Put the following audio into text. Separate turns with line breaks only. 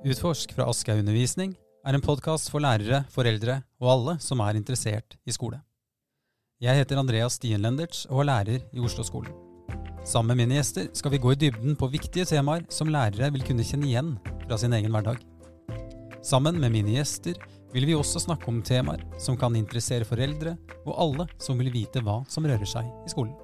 Utforsk fra Aschehoug Undervisning er en podkast for lærere, foreldre og alle som er interessert i skole. Jeg heter Andreas Stienlenderts og er lærer i Oslo-skolen. Sammen med mine gjester skal vi gå i dybden på viktige temaer som lærere vil kunne kjenne igjen fra sin egen hverdag. Sammen med mine gjester vil vi også snakke om temaer som kan interessere foreldre og alle som vil vite hva som rører seg i skolen.